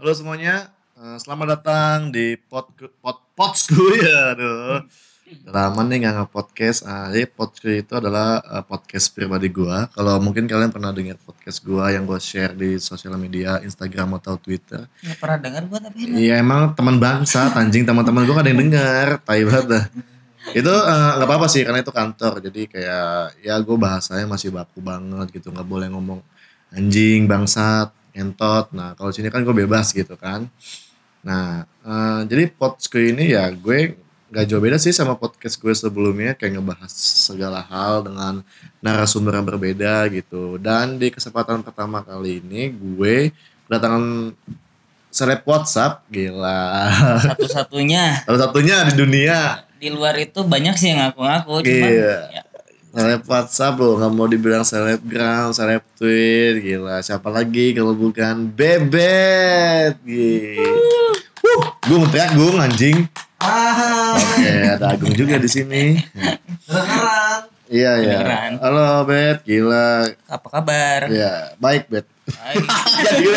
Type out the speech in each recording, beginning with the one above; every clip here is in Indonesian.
Halo semuanya, eh, selamat datang di pod pod podsku ya, aduh. Lama nih nggak nge-podcast. Ah, jadi podsku itu adalah eh, podcast pribadi gua. Kalau mungkin kalian pernah dengar podcast gua yang gua share di sosial media, Instagram atau Twitter. Nggak pernah dengar gua tapi. Iya emang teman bangsa, anjing teman-teman gua gak ada yang dengar, tai banget dah. Itu eh, nggak apa-apa sih karena itu kantor. Jadi kayak ya gue bahasanya masih baku banget gitu, nggak boleh ngomong anjing, bangsat, entot. Nah kalau sini kan gue bebas gitu kan. Nah eh, jadi podcast ini ya gue nggak jauh beda sih sama podcast gue sebelumnya kayak ngebahas segala hal dengan narasumber yang berbeda gitu. Dan di kesempatan pertama kali ini gue kedatangan seleb WhatsApp gila. Satu-satunya Satu-satunya di dunia di luar itu banyak sih yang ngaku-ngaku cuman Iya. ya, seleb WhatsApp loh nggak mau dibilang selebgram, seleb tweet gila. Siapa lagi kalau bukan Bebet? Gila. Wuh, gung teriak gung anjing. Ah, Oke, ada Agung juga di sini. Iya iya. Halo Bet, gila. apa kabar Ya, baik Bet. Baik. Jadi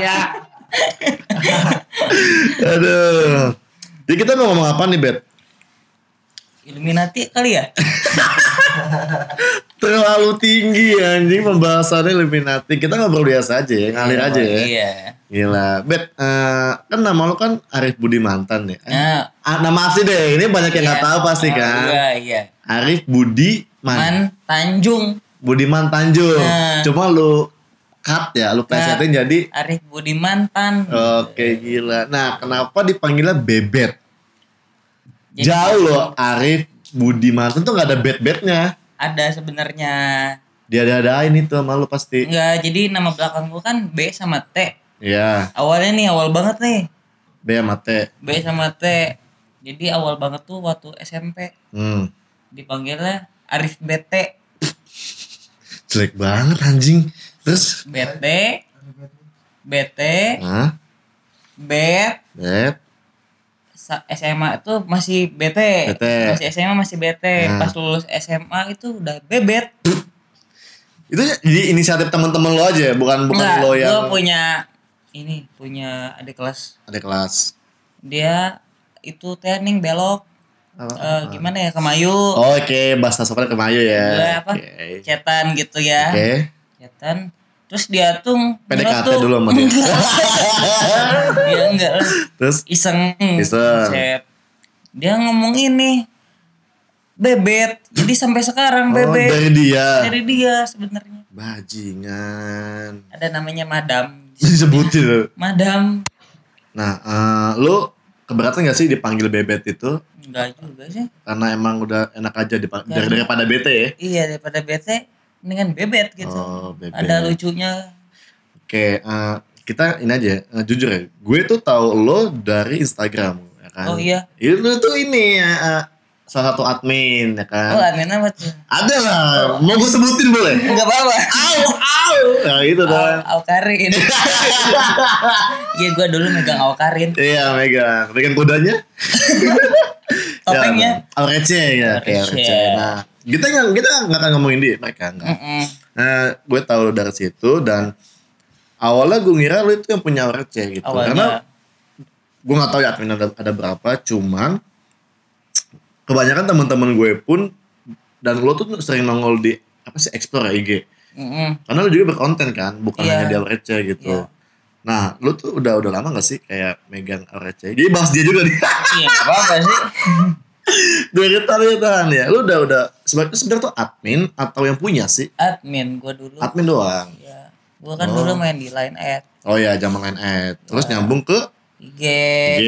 ya. Aduh. Jadi kita mau ngomong apa nih Bet? Illuminati kali ya Terlalu tinggi anjing pembahasannya Illuminati. Kita ngobrol biasa aja ya, ngalir Iya, aja ya. iya Gila. Bet, eh, kan nama lu kan Arif Budi Mantan ya. Nah ah, nama asli deh, ini banyak yang nggak iya. tahu pasti Oh, kan. iya iya Arif Budi Man, Man Tanjung Budiman Tanjung. Nah. Cuma lu cut ya, lu plesetin jadi Arif Budiman Tan Oke gila. Nah kenapa dipanggilnya Bebet? Jadi- Jauh loh Arif Budi Mantan tuh gak ada bet-betnya. ada sebenarnya Dia ada ini tuh sama lu pasti. enggak jadi nama belakang gua kan B sama T Iya, awalnya nih awal banget nih B sama T. B sama T jadi awal banget tuh waktu SMP Hmm. dipanggilnya Arif BT Jelek banget anjing. Terus? BT BT Hah? Bet Bet? SMA itu masih BT. BT. Masih SMA masih BT. Nah. Pas lulus SMA itu udah bebet. Itu jadi inisiatif teman-teman lo aja, bukan bukan Enggak, lo yang punya ini punya adik kelas. ada kelas. Dia itu teknik belok Apa? eh, gimana ya Kemayu. Oh, Oke, bahasa sopan kemayu ya. Gue apa? Oke. Cetan gitu ya. Oke. Cetan. Terus dia tuh PDKT tuh- dulu sama dia. Enggak. Terus iseng. Iseng. Chat. Dia ngomong ini bebet. Jadi sampai sekarang oh, bebet. dari dia. Dari dia sebenarnya. Bajingan. Ada namanya Madam. Disebutin lo. Madam. Nah, eh, lu keberatan gak sih dipanggil bebet itu? Enggak juga sih. Karena emang udah enak aja dipang- Karena- dari daripada bete ya. Iya daripada bete mendingan bebet gitu. Oh, bebet. Ada lucunya. Oke, eh, kita ini aja, eh, jujur ya. Gue tuh tahu lo dari Instagram, ya kan? Oh iya. Itu tuh ini ya, eh, salah satu admin, ya kan? Oh admin apa tuh? Ada lah, mau gue sebutin boleh? Enggak apa-apa. Au, au. Nah, itu Au, dong. Aukarin. Iya gua dulu megang Aukarin. Iya, megang. Megang kudanya. Topengnya. Ya, Aurece ya. Aurece. Nah, kita nggak kita nggak akan ngomongin dia, mereka enggak. Mm-mm. Nah, gue tahu dari situ dan awalnya gue ngira lu itu yang punya Aurece gitu. Karena Awalnya. gue nggak tahu ya admin ada, ada berapa, cuman kebanyakan teman-teman gue pun dan lo tuh sering nongol di apa sih explore ya, IG. Mm-mm. Karena lu juga berkonten kan, bukan Iya. hanya di Aurece gitu. Iya. Nah, lu tuh udah udah lama gak sih kayak megang Aurece? Jadi bahas dia juga nih. Iya nggak apa-apa sih. Dari tadi tahan ya. Lu udah udah sebenarnya sebenarnya tuh admin atau yang punya sih? Admin gua dulu. Admin doang. Ya. Gua kan Oh. dulu main di Line Ad. Oh ya, zaman line ad. Terus Ya. nyambung ke IG. G.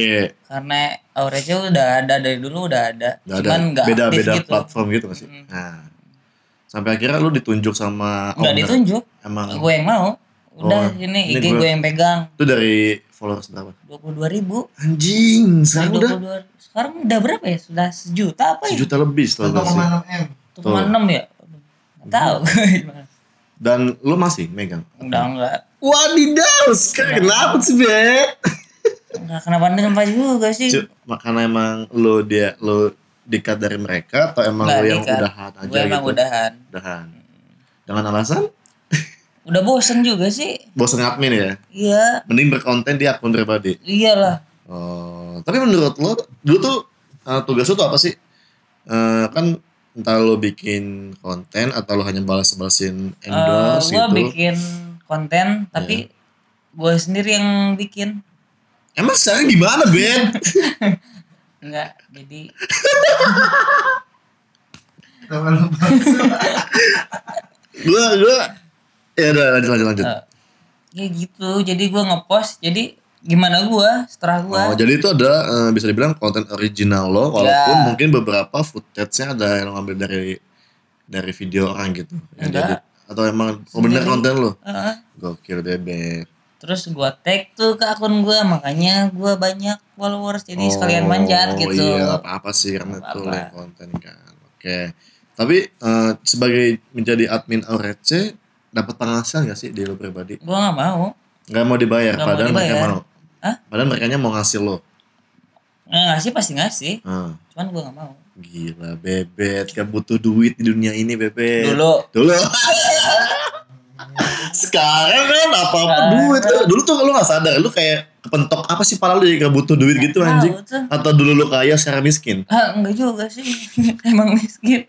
Karena Aurece udah ada dari dulu udah ada. Udah Cuman ada nggak aktif beda-beda gitu. platform gitu gak sih? Mm. Nah. Sampai akhirnya lu ditunjuk sama Nggak owner. ditunjuk. Emang Gue yang mau. Udah Oh, ini IG gua- gue yang pegang. itu dari followers berapa? 22 ribu. Anjing, sekarang udah 22. Sekarang udah berapa ya? Sudah sejuta apa ya? sejuta lebih setelah gue sih. 1,6 M. 1,6 ya? Nggak tahu. Dan lu masih megang? Udah enggak. Wadidaw, sekarang kenapa sih, Bet? Enggak kenapa-napa juga sih. Cu- Karena emang lu dia lu dikat dari mereka atau emang Nggak lu yang dikat. udahan aja Gue emang gitu? udahan. Udahan. Dengan alasan? Udah bosen juga sih. Bosan admin ya? Iya, Mending berkonten di akun pribadi. iyalah. Oh, tapi menurut lo dulu tuh eh, tugas lo tuh apa sih? Eh, kan entah lo bikin konten atau lo hanya balas-balasin Eh endorse gua gitu. bikin konten tapi gue sendiri yang bikin. Emang sekarang gimana, Ben? Enggak, jadi gua gua ya udah lanjut lanjut lanjut. eh, ya gitu. Jadi gue ngepost. Jadi gimana gua setelah gua Oh, jadi itu ada eh, bisa dibilang konten original lo walaupun Ya. mungkin beberapa footage-nya ada yang lo ambil dari dari video orang gitu. Yang jadi- atau emang oh bener konten lo? Heeh. Gokil deh, Ben. terus gua tag tuh ke akun gua makanya gua banyak followers jadi sekalian Oh, manjat gitu. iya gak apa-apa sih karena Gak itu yang konten kan oke tapi eh, sebagai menjadi admin Aurece dapat penghasilan gak sih di lo pribadi Gua nggak mau. nggak mau dibayar mau padahal mereka dibayar. mau Hah? padahal mereka mau ngasih lo ngasih pasti ngasih. Ah, Cuman gua nggak mau. gila bebet gak butuh duit di dunia ini bebet Dulu dulu sekarang kan apa apa Sekarang. duit tuh dulu tuh lu gak sadar lu kayak kepentok apa sih pala lu jadi gak butuh duit gitu Tahu anjing tuh. atau dulu lu kaya secara miskin Ah, enggak juga sih. Emang miskin.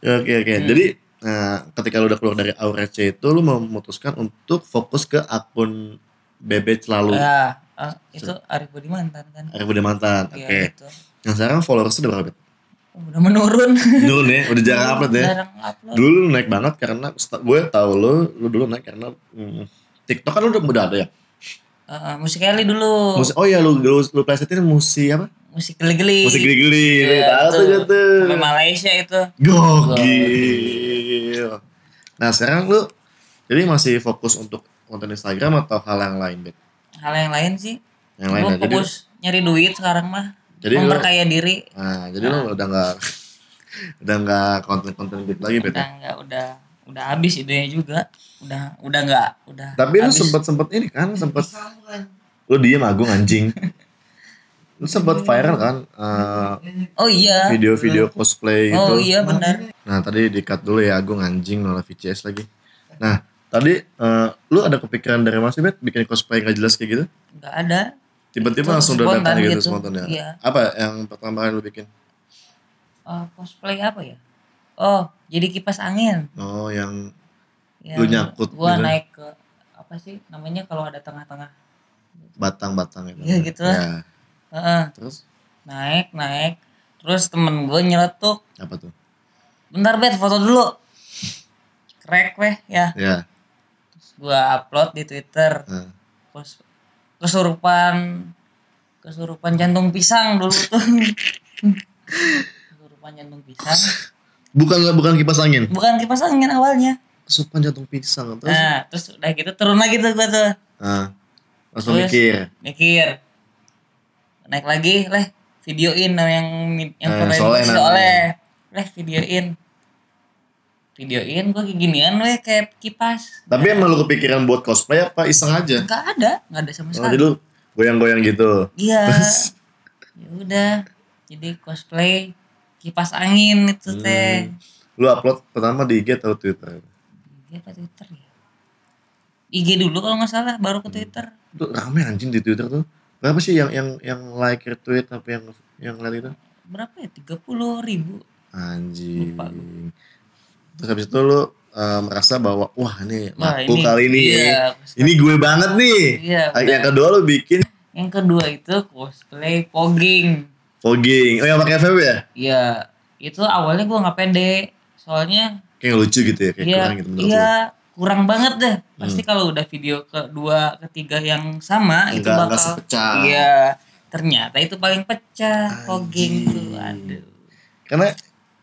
Oke oke. Hmm. Jadi nah, ketika lu udah keluar dari Aurece itu lu memutuskan untuk fokus ke akun Bebet selalu. Ya, ah, itu Arif Budi mantan kan. Arif Budi mantan. Oke. Iya gitu. Nah sekarang followers udah berapa? Udah menurun. Dulu nih, udah jarang upload ya. Jarang upload. Dulu lu naik banget karena gue tahu lu, lu dulu naik karena hmm, TikTok kan lu udah, udah ada ya. Ah, musik Eli dulu. Musik, oh iya lu lu, lu plesetin musik apa? Musik geli-geli. Musik geli-geli. Iya, tahu tuh tuh. Sampai Malaysia itu. Gokil. Nah sekarang lu jadi masih fokus untuk konten Instagram atau hal yang lain, Bet? Hal yang lain sih. Yang lain Gue ya. Jadi, fokus nyari duit sekarang mah. jadi lu, Memperkaya diri. nah, jadi lu udah nggak udah nggak konten-konten gitu lagi, Bet. Udah enggak udah udah habis idenya juga. Udah udah enggak udah. Tapi lu habis. sempet sempet ini kan, sempet lu diem agung anjing. lu sempet viral kan eh, Oh iya. video-video cosplay gitu. Oh iya benar. Nah tadi di cut dulu ya Agung anjing malah VCS lagi. Nah tadi eh, lu ada kepikiran dari Mas Bet bikin cosplay gak jelas kayak gitu? Enggak ada. Tiba-tiba langsung spontan dadakan gitu, gitu. spontan ya? Iya. Apa yang pertama kali lu bikin? Oh, cosplay apa ya? Oh, jadi kipas angin. Oh yang Ya, Lu nyangkut Gua gitu. naik ke apa sih namanya kalau ada tengah-tengah. batang-batang itu. Iya, gitu lah. Ya. Heeh, Terus naik, naik. Terus temen gue nyeletuk. apa tuh? Bentar bet foto dulu. Krek weh ya. Ya. Gua upload di Twitter. Terus kesurupan kesurupan jantung pisang dulu tuh. kesurupan jantung pisang. Bukan bukan kipas angin. Bukan kipas angin awalnya. Kesupan jantung pisang terus. Nah, terus udah gitu turun lagi tuh gua tuh. Nah. Langsung Terus mikir. Mikir. Naik lagi, leh videoin yang yang Eh, Soleh namanya. Oleh. Leh videoin. Videoin gua kayak ginian weh kayak kipas. Tapi emang lu kepikiran buat cosplay apa iseng aja? Enggak ada, enggak ada sama Oh, sekali. jadi lu goyang-goyang gitu. Iya. Ya udah. Jadi cosplay kipas angin itu Hmm. teh. Lu upload pertama di IG atau Twitter? IG apa Twitter ya? IG dulu kalau nggak salah, baru ke Twitter. Itu rame anjing di Twitter tuh. Berapa sih yang yang yang like retweet apa yang yang lihat itu? Berapa ya? 30 ribu. Anjing. Lupa Terus habis itu lu eh, merasa bahwa wah ini Wah, laku kali ini. Iya, Ini gue banget nih. Iya, yang kedua lu bikin Yang kedua itu cosplay pogging. fogging. Oh yang pakai FB ya? Iya, itu awalnya gua nggak pede. Soalnya Kayak lucu gitu ya, kayak iya, kurang gitu menurut iya kurang banget deh. Pasti Hmm. kalau udah video kedua, ketiga yang sama itu Enggak, enggak bakal sepecah. Iya, ternyata itu paling pecah pogging tuh. Aduh. Karena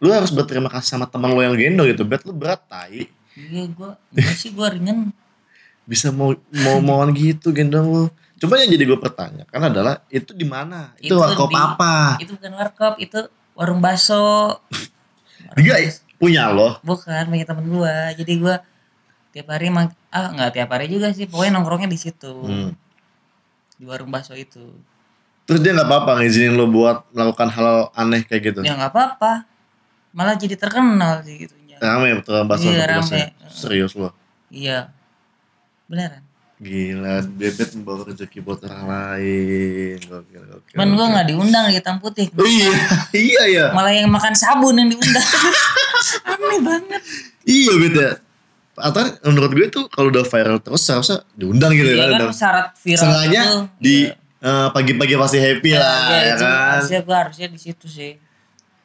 lu harus berterima kasih sama teman lu yang gendong gitu. Bet lu berat tai. Iya, gua sih gua ringan. Bisa mau mau mauan gitu gendong lu. Coba yang jadi gue pertanyakan adalah itu di mana? Itu, Itu warkop di- apa? Itu bukan warkop, itu warung bakso. Juga punya lo. Bukan, punya temen gua. Jadi gua tiap hari mang ah nggak tiap hari juga sih, pokoknya nongkrongnya di situ. Hmm. Di warung bakso itu. Terus dia nggak apa-apa ngizinin lo buat melakukan hal aneh kayak gitu. Ya nggak apa-apa. Malah jadi terkenal sih gitunya. Rame betul bahasa Iya, rame. Serius lo. Iya. Beneran. Gila, bebet membawa rezeki buat orang lain. Gokil, gokil. Cuman gue nggak diundang di hitam putih. Oh iya, iya ya. Malah yang makan sabun yang diundang. Aneh banget. Iya bet ya. Atau menurut gue tuh kalau udah viral terus seharusnya diundang gitu Iya kan. kan syarat viral Sengaja itu. di iya. eh, pagi-pagi pasti happy lah Iya, ya itu kan. Harusnya gue harusnya di situ sih.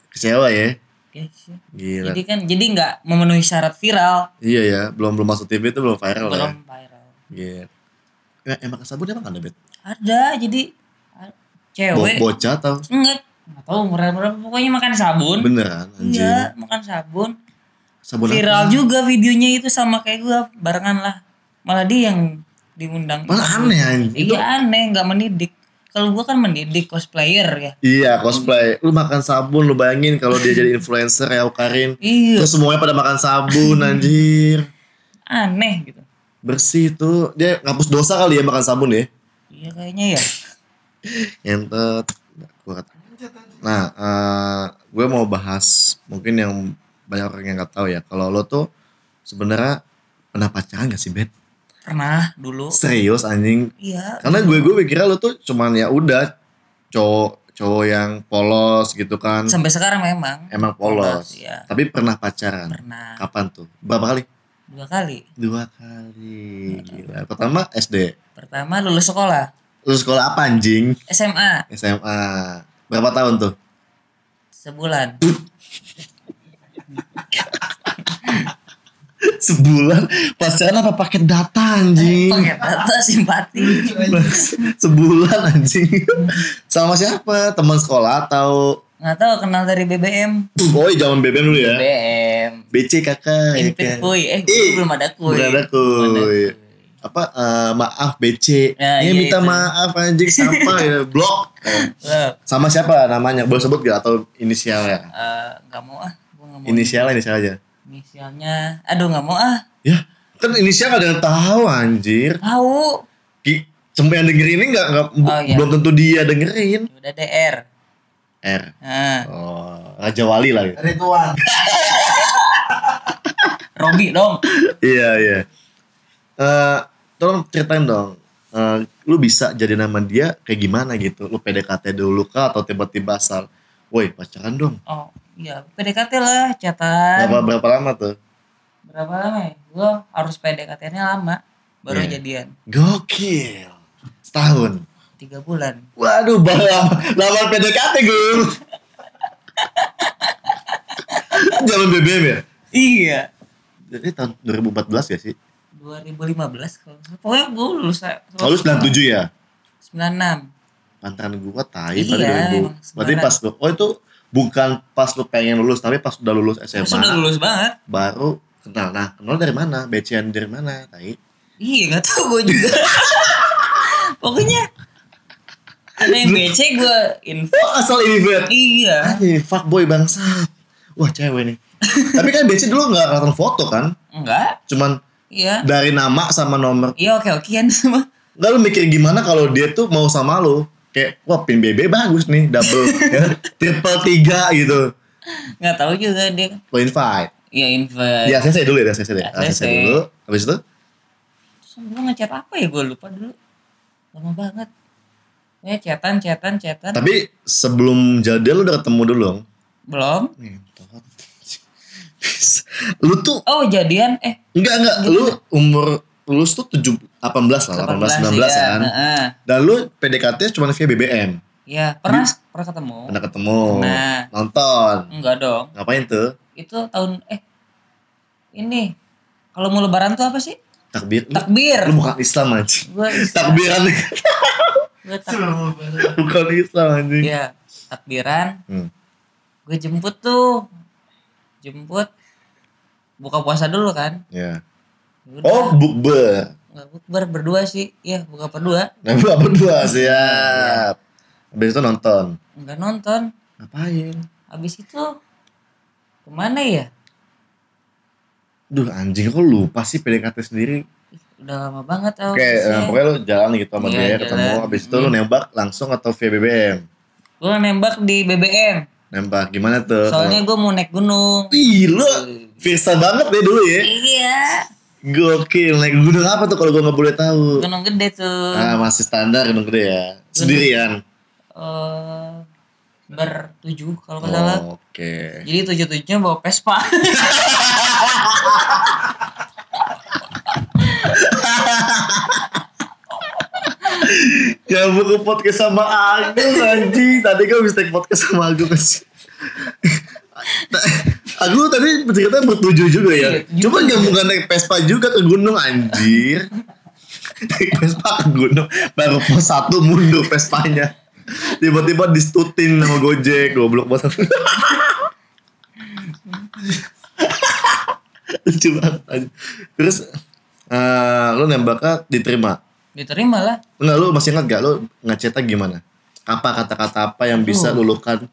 Kecewa ya. Sih. Gila. Jadi kan jadi nggak memenuhi syarat viral. Iya ya, belum belum masuk TV itu belum viral Belum ya. viral. Iya. Ya, emang sabun emang ada bet? Ada jadi ah, Bo cewek bocah atau enggak nggak tahu berapa berapa pokoknya makan sabun. beneran anjing? Iya, makan sabun. Sabun Viral apa? juga videonya itu sama kayak gue barengan lah. Malah dia yang diundang. Malah aneh anjing. Itu- Iya aneh, nggak mendidik. Kalau gue kan mendidik cosplayer ya. Iya cosplay. Lu makan sabun lu bayangin kalau dia jadi influencer ya Karin. Iya, Terus semuanya pada makan sabun anjir. aneh gitu. Bersih tuh. Dia ngapus dosa kali ya makan sabun ya. Iya kayaknya ya. Entet. Kuat. Nah, eh, gue mau bahas mungkin yang banyak orang yang nggak tahu ya. Kalau lo tuh sebenarnya pernah pacaran gak sih Bet? Pernah dulu. Serius anjing. Iya. Karena gue gue pikirnya lo tuh cuman ya udah cowok cowok yang polos gitu kan. Sampai sekarang memang Emang polos. Iya. Tapi pernah pacaran. pernah Kapan tuh? Berapa kali? dua kali. Dua kali. Gila. Pertama SD. Pertama lulus sekolah Lu sekolah apa anjing? SMA SMA. Berapa tahun tuh? sebulan. Sebulan pacaran apa paket data anjing? Pakai data simpati. Sebulan anjing. Sama siapa? Teman sekolah atau Nggak tahu kenal dari BBM. Oh, zaman BBM dulu ya. BBM. BC kakak ya Invite kan. kuy. Eh, Ih, belum ada kuy. belum ada kuy. Belum ada kuy. Apa eh, maaf BC. Ya, Ya, iya minta itu. maaf anjing sampah ya blok. Sama siapa namanya? Boleh sebut gak atau inisialnya? eh, nggak mau ah. Nggak mau. Inisialnya inisial aja. Inisialnya. Aduh nggak mau ah. Ya, kan inisial gak ada yang tahu anjir. Tahu. Ki, sampai yang denger ini gak, nggak Oh, iya. belum tentu dia dengerin. Udah DR. R. Nah, Oh, Raja Wali lah. gitu. Rituan. Robi dong. iya, iya. Eh, tolong ceritain dong. Eh, lu bisa jadi nama dia kayak gimana gitu? Lu PDKT dulu kah atau tiba-tiba asal, woi pacaran dong. Oh, iya. PDKT lah, chatan. Berapa berapa lama tuh? Berapa lama ya? Gue harus PDKT-nya lama. Baru Iya. jadian. Gokil. Setahun. Tiga bulan. Waduh, bawa lawan PDKT gue. Zaman BBM ya? Iya. Jadi tahun 2014 ya sih? 2015 kalau. Pokoknya gue lulus. Oh, lu 97 ya? 96. Pantaran gua tai Iya, pada 2000. emang Berarti pas lu, oh itu bukan pas lu pengen lulus, tapi pas udah lulus SMA. Sudah lulus banget. baru kenal. Nah, kenal dari mana? Becian dari mana? Tai. Iya gak tau gue juga. Pokoknya ada yang BC gue info. Oh, asal ini bet. Iya. Anjing, fuckboy bangsat. Wah, cewek nih. tapi kan BC dulu nggak kelihatan foto kan? Enggak. Cuman Iya. dari nama sama nomor. Iya oke okean semua. Enggak lu mikir gimana kalau dia tuh mau sama lu? Kayak, wah pin BB bagus nih, double, ya, triple tiga gitu. Nggak tahu juga dia. Lo invite. Iya info. Di ACC dulu ya, ACC deh. ACC. ACC dulu. Habis itu? Gue ngechat apa ya gue lupa dulu. Lama banget. Ya chatan chatan chatan. Tapi sebelum jadian lu udah ketemu dulu dong? Belum. Lu tuh Oh jadian eh enggak enggak lu umur lulus tuh 7 18 lah, 18 19 iya. kan. Heeh. Dan lu PDKT cuma via BBM. Iya, pernah pernah ketemu. Pernah ketemu, Pernah. nonton. Enggak dong. Ngapain tuh? Itu tahun eh ini kalau mau lebaran tuh apa sih? Takbir. Takbir. lu bukan Islam aja. Gue Takbiran gue tak bukan Islam anjing. Iya, takbiran. Hmm. Gue jemput tuh. Jemput buka puasa dulu kan. Ya. Udah. Oh, bukber. Bukber berdua sih. Iya, buka berdua. Nah, apa berdua siap. Habis itu nonton. Enggak nonton. Ngapain? Habis itu ke mana ya? Duh anjing kok lupa sih PDKT sendiri. Udah lama banget tau. Oke, eh, pokoknya lu jalan gitu sama Iya, dia ketemu. jalan. Habis itu lu nembak langsung atau via BBM? Gue nembak di BBM. Nembak gimana tuh? Soalnya gue mau naik gunung. Ih, lu Visa banget deh dulu ya. Iya. Gokil, naik gunung apa tuh kalau gue nggak boleh tahu? Gunung gede tuh. Ah, masih standar gunung gede ya. Sendirian. Eh, bertujuh kalau nggak salah. Oh, Oke. Jadi tujuh tujuhnya bawa Vespa. Ya buku podcast sama Agung anjing. Tadi kan bisa take podcast sama Agung. Aku tadi cerita bertujuh juga ya. Iya, Cuma nggak bukan naik Vespa juga ke gunung anjir. naik Vespa ke gunung baru pos satu mundur Vespanya. Tiba-tiba distutin sama Gojek goblok banget. Lucu banget. Terus eh lu nembaknya diterima. Diterima lah. Enggak lu masih ingat gak lu ngechatnya gimana? Apa kata-kata apa yang bisa luluhkan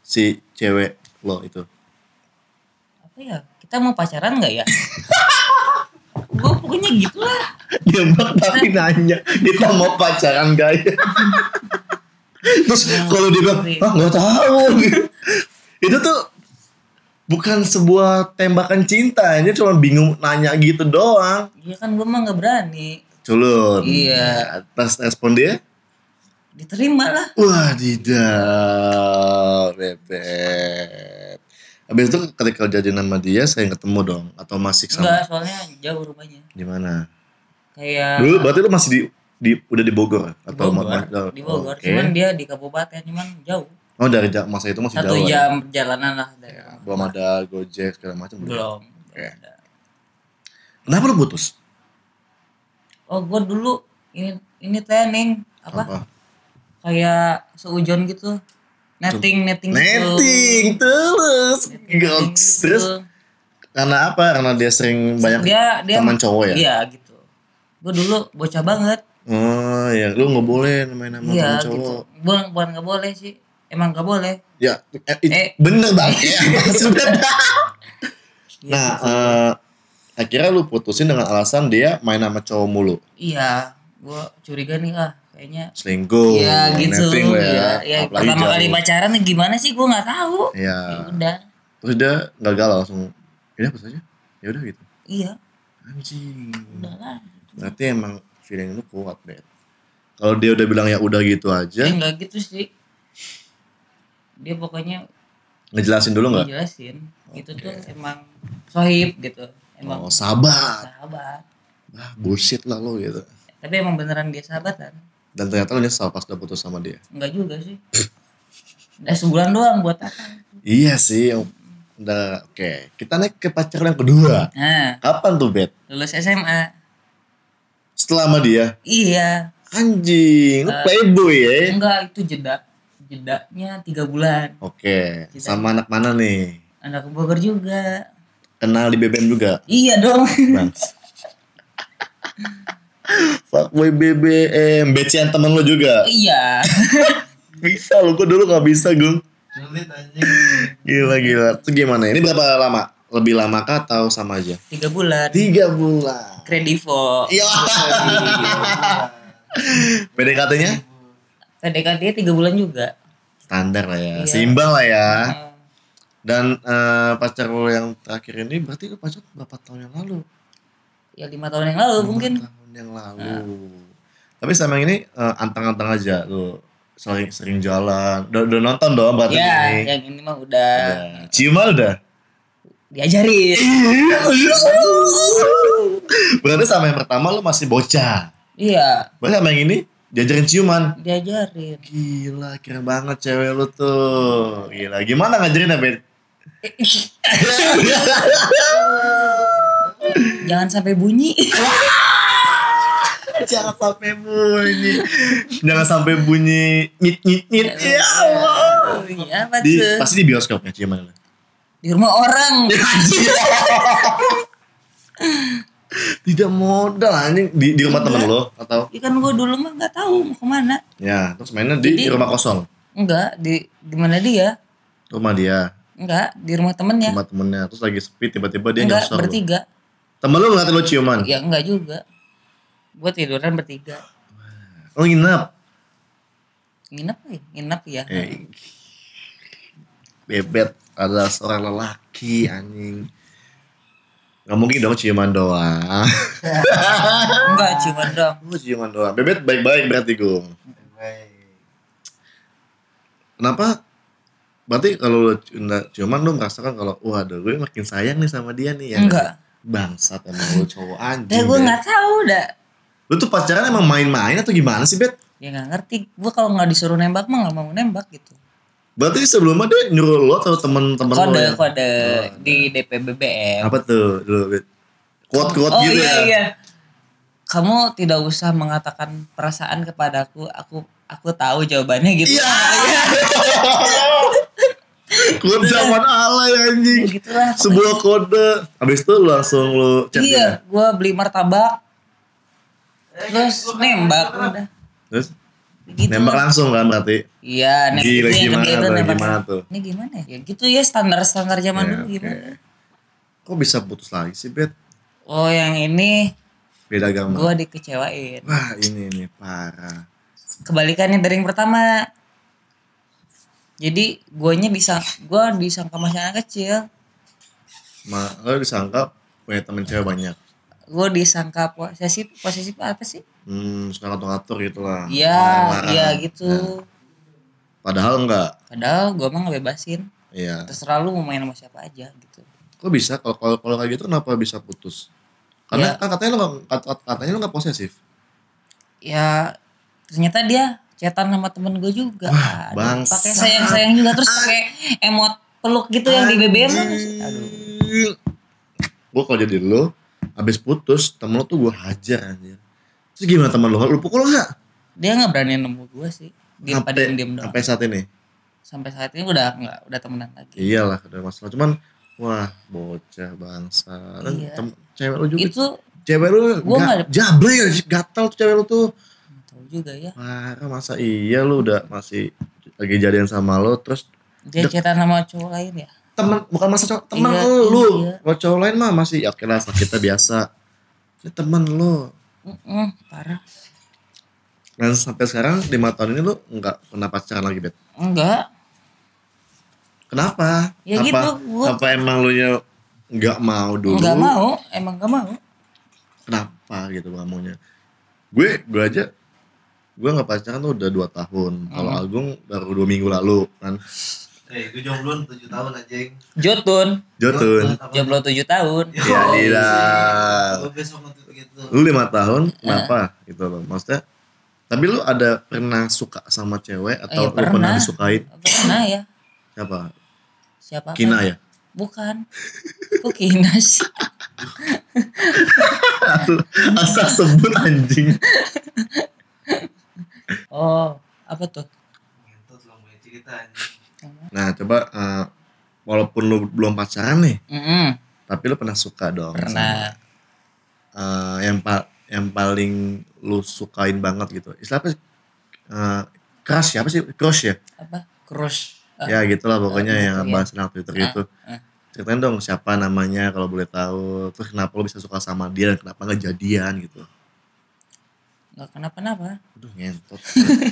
si cewek lo itu? Apa ya? Kita mau pacaran nggak ya? Gue pokoknya gitu lah. Nembak tapi nanya, kita mau pacaran gak ya? Terus kalau dia bilang, ah nggak tahu. itu tuh bukan sebuah tembakan cinta, dia cuma bingung nanya gitu doang. Iya kan gue mah nggak berani. Culun. Iya. Atas respon dia, Diterima lah. Wah tidak bebek. Habis itu ketika jadi nama dia saya ketemu dong atau masih sama Enggak, soalnya jauh rumahnya. di mana? Kayak Dulu berarti lu masih di, di udah di Bogor di atau Bogor. ma- Di Bogor. Oke. Cuman dia di kabupaten, cuman jauh. Oh dari ja- masa itu masih Satu jauh. ya? jam perjalanan lah dari rumah. Belum ada Gojek segala macam belum. Belum. Oke. Ada. Kenapa lu putus? Oh, gue dulu ini ini teh Ning, apa? Kayak seujon gitu. Netting, netting, gitu. Netting terus. Netting, Goks. netting gitu. Terus karena apa? Karena dia sering banyak dia dia teman cowok ya? Iya gitu. Gue dulu bocah banget. Oh ya, lu nggak boleh main sama Iya teman cowok. gitu. Bukan bukan nggak boleh sih. Emang nggak boleh. Ya, eh, Eh. bener bang. Ya, maksudnya. Iya, nah, gitu. eh, akhirnya lu putusin dengan alasan dia main sama cowok mulu, Iya, gue curiga nih ah kayaknya. selingkuh, Iya gitu. netting lah ya. Ya, Apalagi pertama jauh. kali pacaran gimana sih gue nggak tahu. Iya. Ya udah. Terus dia gagal langsung, ya putus aja. Ya udah gitu. Iya, Anjing. udah lah. Berarti emang feeling lu kuat, Bet. Kalau dia udah bilang ya udah gitu aja, Dia nggak gitu sih. Dia pokoknya ngejelasin dulu nggak? ngejelasin itu tuh emang sohib gitu. Emang Oh, sabar. sahabat. Ah, bullshit lah lo gitu. Tapi emang beneran dia sahabatan. Dan ternyata lu nyesal pas udah putus sama dia. Enggak juga sih. Udah sebulan doang buat apa? Iya sih. Udah, oke. Kita naik ke pacaran yang kedua. Nah, Kapan tuh, Bet? lulus SMA. Setelah sama dia? Iya. Anjing, lu Eh, playboy ya? Enggak, itu jeda. Jedanya tiga bulan. Oke, Kita- sama anak mana nih? Anak Bogor juga. Kenal di BBM juga? Iya dong. Bang. Fuckboy BBM, becian temen lu juga? iya. Bisa lu, gua dulu gak bisa. Sulit anjing. Gila, gila. Itu gimana? Ini berapa lama? Lebih lama kah atau sama aja? Tiga bulan. Tiga bulan. Kredivo. Iya. PDKT-nya? PDKT tiga bulan juga. Standar lah ya, Iya. seimbang lah ya. Eh, Dan eh, pacar lu yang terakhir ini berarti lu pacar berapa tahun yang lalu? ya lima tahun yang lalu mungkin. Lima tahun yang lalu. Tapi sama yang ini eh, antang-antang aja lu sering sering jalan. Udah, udah nonton dong berarti Ya, ini. yang ini mah udah Udah. Ciuman udah. diajarin. berarti sama yang pertama lu masih bocah. Iya, Berarti sama yang ini diajarin ciuman. diajarin. Gila, keren banget cewek lu tuh. Gila, gimana ngajarin ya, Bet? Jangan sampai bunyi. Jangan sampai bunyi. Jangan sampai bunyi nyit nyit nyit. Ya Allah. Iya, apa Di, tuh? pasti di bioskop ya ciuman lu. Di rumah orang. Tidak modal anjing di, di rumah temen lo atau Ya kan gue dulu mah nggak tahu mau ke mana. ya terus mainnya di, Jadi- di rumah kosong Enggak, di di mana dia? rumah dia Enggak, di rumah temennya. rumah temennya terus lagi sepi tiba-tiba dia enggak, nyosor bertiga. temen lu ngeliatin lo ciuman Ya enggak juga. Gue tiduran bertiga. lo nginep Nginep ya? Nginep ya? eh, bebet adalah seorang lelaki anjing Nggak mungkin dong ciuman doang. Enggak cuman dong. Oh, ciuman doang. Bebet baik-baik berarti Gung. Baik. Kenapa? Berarti kalau lu ciuman lu merasakan kalau waduh gue makin sayang nih sama dia nih ya. Enggak. Bangsat emang lu cowok anjing. Ya gue Bet. nggak tahu dah. Lu tuh pacaran emang main-main atau gimana sih, Bet? Ya nggak ngerti. Gue kalau nggak disuruh nembak mah nggak mau nembak gitu. Berarti sebelumnya dia nyuruh lo atau temen-temen lo Kode ya? kode di DP BBM. Apa tuh dulu, Bet? Quote-quote oh gitu iya ya? iya. Kamu tidak usah mengatakan perasaan kepadaku. Aku aku tahu jawabannya gitu. Iya. Quote zaman alay Ya anjing. gitu lah. Sebuah kode. Habis itu lu langsung lu chat. Iya, gue beli martabak. Terus nembak udah. Terus Gitu nembak langsung kan berarti. Iya, nembak Gila, itu yang gimana kedua itu tuh, nembak. gimana tuh? Ini gimana ya? Ya gitu ya standar-standar zaman Ya, dulu gimana. Kok bisa putus lagi sih, Bet? Oh, yang ini Beda agama. gue dikecewain. Wah, ini nih parah. Kebalikannya dari yang pertama. Jadi guanya bisa gua disangka masih anak kecil. Ma, lo disangka punya temen cewek banyak. Gue disangka posesif, posesif apa sih? Hmm, suka ngatur-ngatur gitu lah. Iya, iya gitu. Padahal enggak. Padahal gue mah ngebebasin. Iya. Terserah lu mau main sama siapa aja gitu. Kok bisa kalau kalau kalau kayak gitu kenapa bisa putus? Karena Ya. kan katanya lo kat- katanya lo nggak posesif. Ya ternyata dia chatan sama temen gue juga. Bangsat. Pakai sayang-sayang juga terus pakai emot peluk gitu yang di BBM. Aduh. Gue kalau jadi lo, abis putus temen lo tuh gue hajar anjir. Terus gimana temen lo? Lu pukul nggak? Dia nggak berani nemu gue sih. Dia pada Sampai diem doang. sampai saat ini. Sampai saat ini udah nggak udah temenan lagi. Iyalah ada masalah. Cuman wah bocah bangsa. Iya. tem- cewek lu juga. Itu cewek lu Gua ga, nggak- jablay gatal tuh cewek lu tuh. tahu juga ya. Parah masa iya lu udah masih lagi jadian sama lo terus Dia chatan sama cowok lain ya. Temen bukan masa cowok temen Iya, lu iya. kalau cowok lain mah masih ya oke lah kita biasa ini temen lu Mm-mm, parah. dan sampai sekarang lima tahun ini lu nggak pernah pacaran lagi bet Enggak. kenapa Ya apa gitu, gua- apa emang lu nya nggak mau dulu Enggak mau. Emang nggak mau. kenapa gitu nggak maunya gue gue aja gue nggak pacaran tuh udah dua tahun kalau Hmm. Agung baru dua minggu lalu kan Eh, gue jomblo 7 tahun anjing. Jotun. Jotun Jomblo 7 tahun. ya tidak Gue besok ngetut gitu. lu lima tahun kenapa gitu loh maksudnya tapi lu ada pernah suka sama cewek atau Iya, lu pernah pernah. disukain Pernah ya. siapa Siapa? Kina ya Bukan. Kok Kina sih? asal sebut anjing Oh, apa tuh? Ngetut lo cerita anjing. Nah coba eh, walaupun lu belum pacaran nih Mm-mm, tapi lu pernah suka dong pernah. sama, eh, yang pa- yang paling lu sukain banget gitu istilah apa sih? Eh, crush ya apa sih crush ya Apa? Crush. Ah, ya gitulah pokoknya gitu, yang ya. bahas anak Twitter itu ah. ceritain dong siapa namanya kalau boleh tahu terus kenapa lu bisa suka sama dia dan kenapa nggak jadian gitu Nggak kenapa-napa. aduh ngentot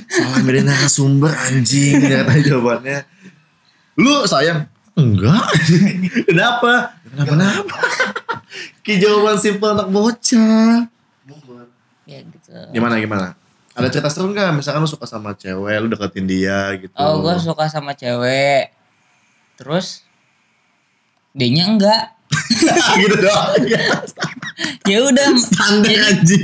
salah milih narasumber anjing katanya jawabannya lu sayang enggak kenapa kenapa-napa Ki jawaban simpel anak bocah. Ya gitu. gimana gimana ada cerita seru nggak misalkan lu suka sama cewek lu deketin dia gitu Oh, gue suka sama cewek. Terus dianya enggak. gitu doang Ya udah. standar jadi, anjing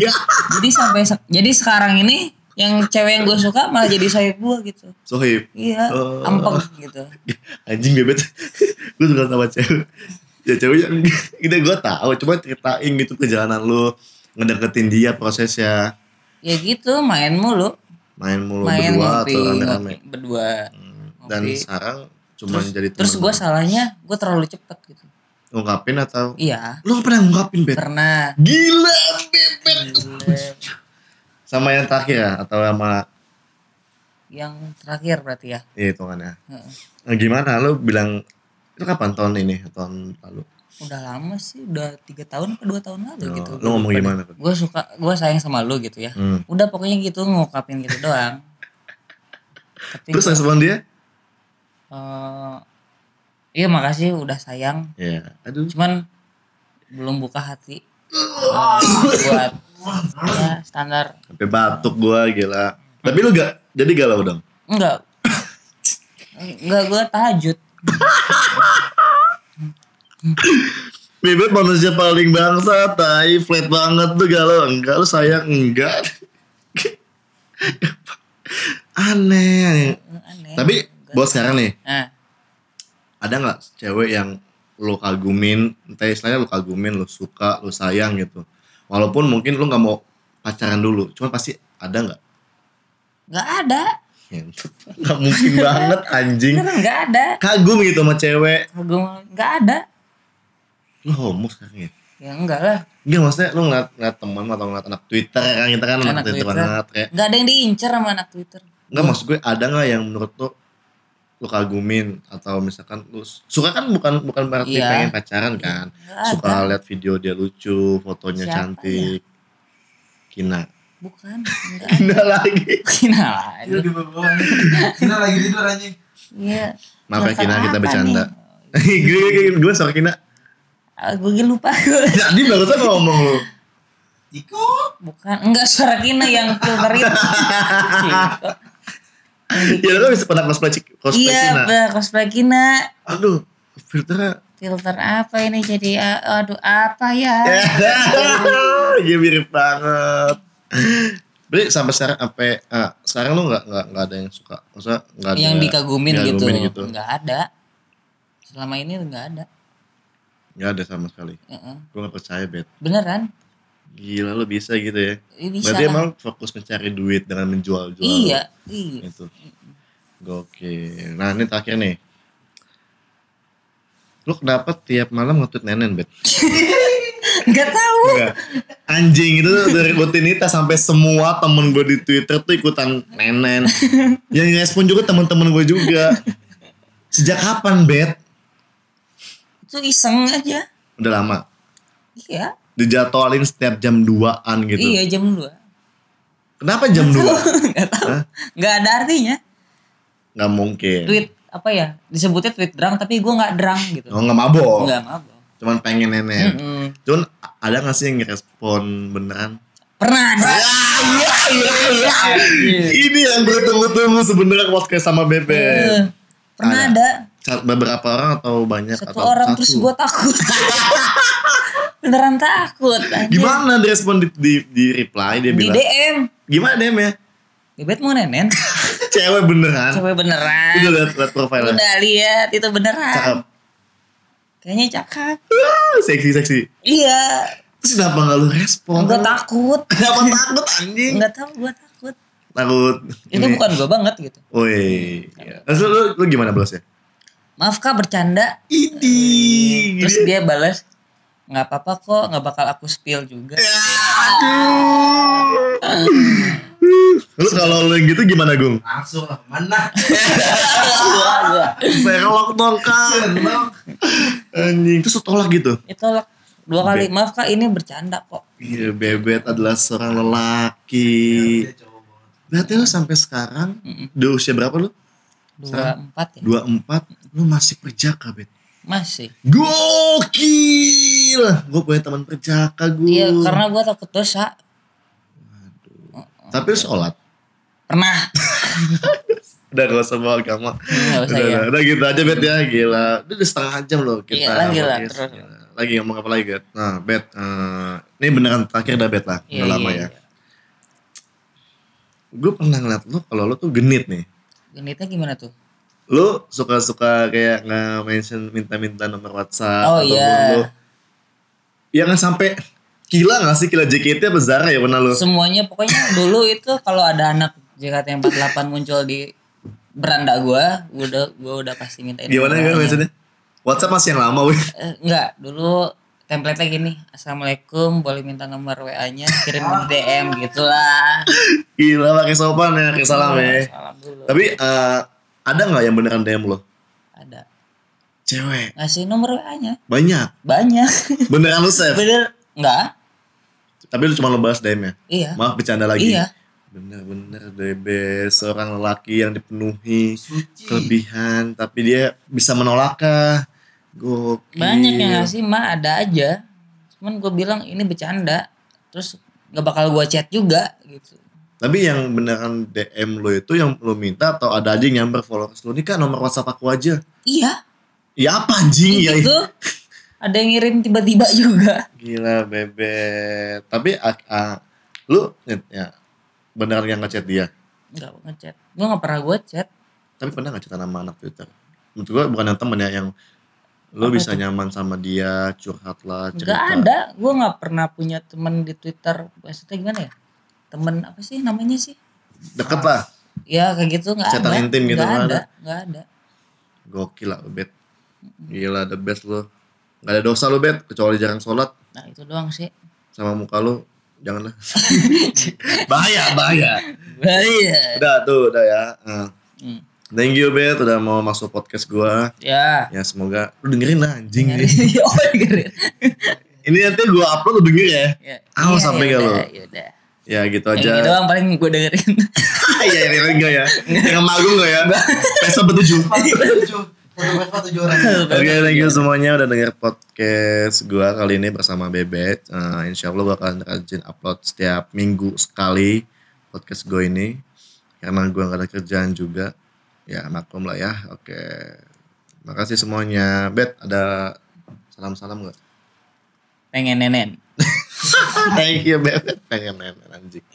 jadi sampai jadi sekarang ini yang cewek yang gue suka malah jadi sayap gue gitu. sohib Iya, Oh. ampeng gitu. anjing bebet lu suka sama cewek ya ceweknya gitu gue tahu coba ceritain gitu perjalanan lu ngedeketin dia prosesnya Ya gitu, main mulu. main mulu main berdua ngopi, atau rame-rame ngopi berdua. Hmm, dan ngopi. sekarang cuma Terus, jadi terus gue salahnya gue terlalu cepet gitu. ngungkapin atau Iya, lu pernah ngungkapin bet pernah. gila bebet Gila. Sama yang terakhir ya atau sama Yang terakhir berarti ya. iya hitungannya Heeh. nah, gimana lu bilang itu kapan tahun ini tahun lalu Udah lama sih, udah tiga tahun atau dua tahun lalu Oh, gitu. lu ngomong gimana Pet? Gue suka, gue sayang sama lu gitu ya. hmm. Udah pokoknya gitu ngungkapin gitu doang. Tapi terus respon dia eh, iya makasih udah sayang. ya aduh Cuman belum buka hati Eh, buat ya standar Sampai batuk gua gila. Tapi lu gak jadi galau dong. enggak enggak gue tahajud Bebet manusia paling bangsa, tai, flat banget tuh galau. Enggak, lu sayang, enggak. Aneh. aneh Tapi buat sekarang nih, nah ada nggak cewek yang lu kagumin, entah istilahnya lu kagumin, lu suka, lu sayang gitu. Walaupun mungkin lu nggak mau pacaran dulu, cuman pasti ada nggak? nggak ada Ngentut. Nggak mungkin banget anjing. Nggak ada Kagum gitu sama cewek. gue nggak ada Lu homo sekarang ya? ya enggak lah Enggak maksudnya lu ngeliat, ngeliat temen atau ngeliat anak Twitter kan kita kan anak, Anak Twitter, Twitter. banget kayak nggak ada yang diincar sama anak twitter Enggak maksud gue ada nggak yang menurut lu lu kagumin atau misalkan lu suka kan bukan bukan berarti Iya. pengen pacaran kan? Nggak suka lihat video dia lucu fotonya Siapa ya? cantik. Kina. Bukan. Enggak Kina lagi. Kina Itu lagi di bawah. Kita lagi tidur anjing. Iya. Maaf ya Kina kita bercanda. gue gue gue sama Kina. Ah, gue lupa. Gue jadi barusan ngomong lu. Iko bukan. Enggak suara Kina yang filter itu ya lu bisa pernah cosplay cosplay iya bener, cosplay Kina aduh filternya filter apa ini jadi aduh apa ya Iya mirip banget. Berarti sampai sekarang sampai ah, sekarang lu nggak nggak nggak ada yang suka, maksudnya nggak ada yang dikagumin gitu. dikagumin gitu. nggak ada selama ini nggak ada Nggak ada sama sekali. Heeh. Gue nggak percaya bet. beneran Gila lu bisa gitu ya. Bisa Berarti lah. emang fokus mencari duit dengan menjual-jual. iya iya Itu. Gokil. Nah ini terakhir nih. Lu kenapa tiap malam nge-tweet nenen bet? nggak tahu. Anjing itu dari rutinitas sampai semua temen gue di Twitter tuh ikutan nenen. Yang respon juga temen-temen gue juga. Sejak kapan bet? itu iseng aja Udah lama. iya Dijadwalin setiap jam 2an gitu. iya jam 2 Kenapa jam 2? nggak tahu nggak ada artinya Gak mungkin. tweet apa ya disebutnya tweet drang tapi gue nggak drang gitu Oh gak mabok. nggak mabok Cuman pengen nenen. Mm-mm. Cuman ada gak sih yang ngerespon beneran? pernah ada iya, iya, iya. Ini yang gue tunggu-tunggu sebenarnya podcast sama Bebe. Eh, pernah Ada. ada Beberapa orang atau banyak satu atau orang satu? terus gue takut beneran takut anjir. Gimana dia respon di, di, di reply dia di bilang? DM Gimana DM ya? Bebet mau nenen Cewek beneran. coba beneran Udah liat, liat profilnya. udah lihat itu Cakep. beneran kayaknya cakep Ah, seksi seksi. iya Terus kenapa gak lu respon? gue takut Kenapa takut anjing? nggak tahu gue takut Takut. itu Ini- bukan gue banget gitu Woi. iya. Terus lu, lu gimana balasnya? Maaf kak bercanda Idi. terus dia balas nggak apa-apa kok nggak bakal aku spill juga Lu kalau lu yang gitu gimana, Gung? Langsung lah Mana gua. Serlok dong, Kak. Anjing. Terus tolak gitu? itu lah dua kali maaf kak ini bercanda kok Iya, Bebet adalah seorang lelaki. Dia cowok banget Berarti lu sampai sekarang, di usia berapa lu? dua empat ya 24, lu masih perjaka, Bet. masih Gokil. Gue punya teman perjaka gue. iya karena gue takut dosa Tapi lu sholat. pernah Udah gak usah bawa agama. usah Udah, ya udah, udah gitu aja Bet ya, gila. Udah udah setengah jam loh kita. Iya, lagi lah, terus. Gila. Lagi ngomong apa lagi, Bet? Nah, Bet, eh, ini beneran terakhir dah Bet lah. Iya, Udah lama iya, ya. iya. Gue pernah ngeliat lu kalau lu tuh genit nih. genitnya gimana tuh Lu suka-suka kayak nge-mention minta-minta nomor WhatsApp. Oh, ataupun iya. Lu, ya nggak sampai Kila gak sih? Kila JKT apa Zara ya pernah lu? semuanya pokoknya dulu itu kalau ada anak JKT48 muncul di beranda gua gua udah gua udah pasti minta Gimana kan maksudnya? WhatsApp masih yang lama weh. Eh, enggak dulu template gini assalamualaikum boleh minta nomor wa nya kirim di dm gitulah Gila pakai sopan ya, pakai salam ya. salam dulu Tapi eh, ada nggak yang beneran DM lo? ada Cewek. ngasih nomor wa nya Banyak. banyak Beneran lu save. bener enggak Tapi lu cuma lo bahas DM ya? iya Maaf bercanda lagi. iya Bener-bener DB seorang lelaki yang dipenuhi Suci kelebihan tapi dia bisa menolakkah? Gokil. banyak yang ngasih mah ada aja cuman gue bilang ini bercanda terus nggak bakal gue chat juga gitu Tapi yang beneran DM lo itu yang lo minta atau ada aja yang nyamper followers lo ini kan nomor WhatsApp aku aja. iya Ya apa anjing ya? itu ada yang ngirim tiba-tiba juga Gila bebet. Tapi ah, lu ya beneran yang ngechat dia. nggak ngechat gue nggak pernah gue chat Tapi pernah gak cerita nama anak Twitter? Menurut gue bukan yang temen ya yang lu Apa bisa nyaman sama dia, curhat lah, cerita. nggak ada gue nggak pernah punya temen di twitter maksudnya gimana ya temen apa sih namanya sih Deket lah. ya kayak gitu nggak ada intim gitu, nggak nggak ada nggak ada Gokil lah bet. Gila the best lu. Gak ada dosa lu bet, kecuali jarang sholat nah itu doang sih sama muka lu. Janganlah. bahaya, bahaya. bahaya Udah tuh, udah ya. Hmm. Thank you Bet udah mau masuk podcast gua. ya Ya semoga lu dengerin lah anjing. nih. oh dengerin Ini nanti gua upload lu denger ya. ya, Awas iya, sampai ya gak lu. ya udah. Ya gitu Yang aja. ini doang paling gue dengerin Iya ini enggak ya. Yang magung enggak ya? Besok bertujuh. Oke, thank you semuanya udah denger podcast gua kali ini bersama Bebet. Uh, insya Allah akan rajin upload setiap minggu sekali podcast gue ini. Karena gua gak ada kerjaan juga. Ya maklum lah ya. Oke. Makasih semuanya. Bet, ada salam-salam gak? pengen nenen Thank you Bebet. Pengen anjing.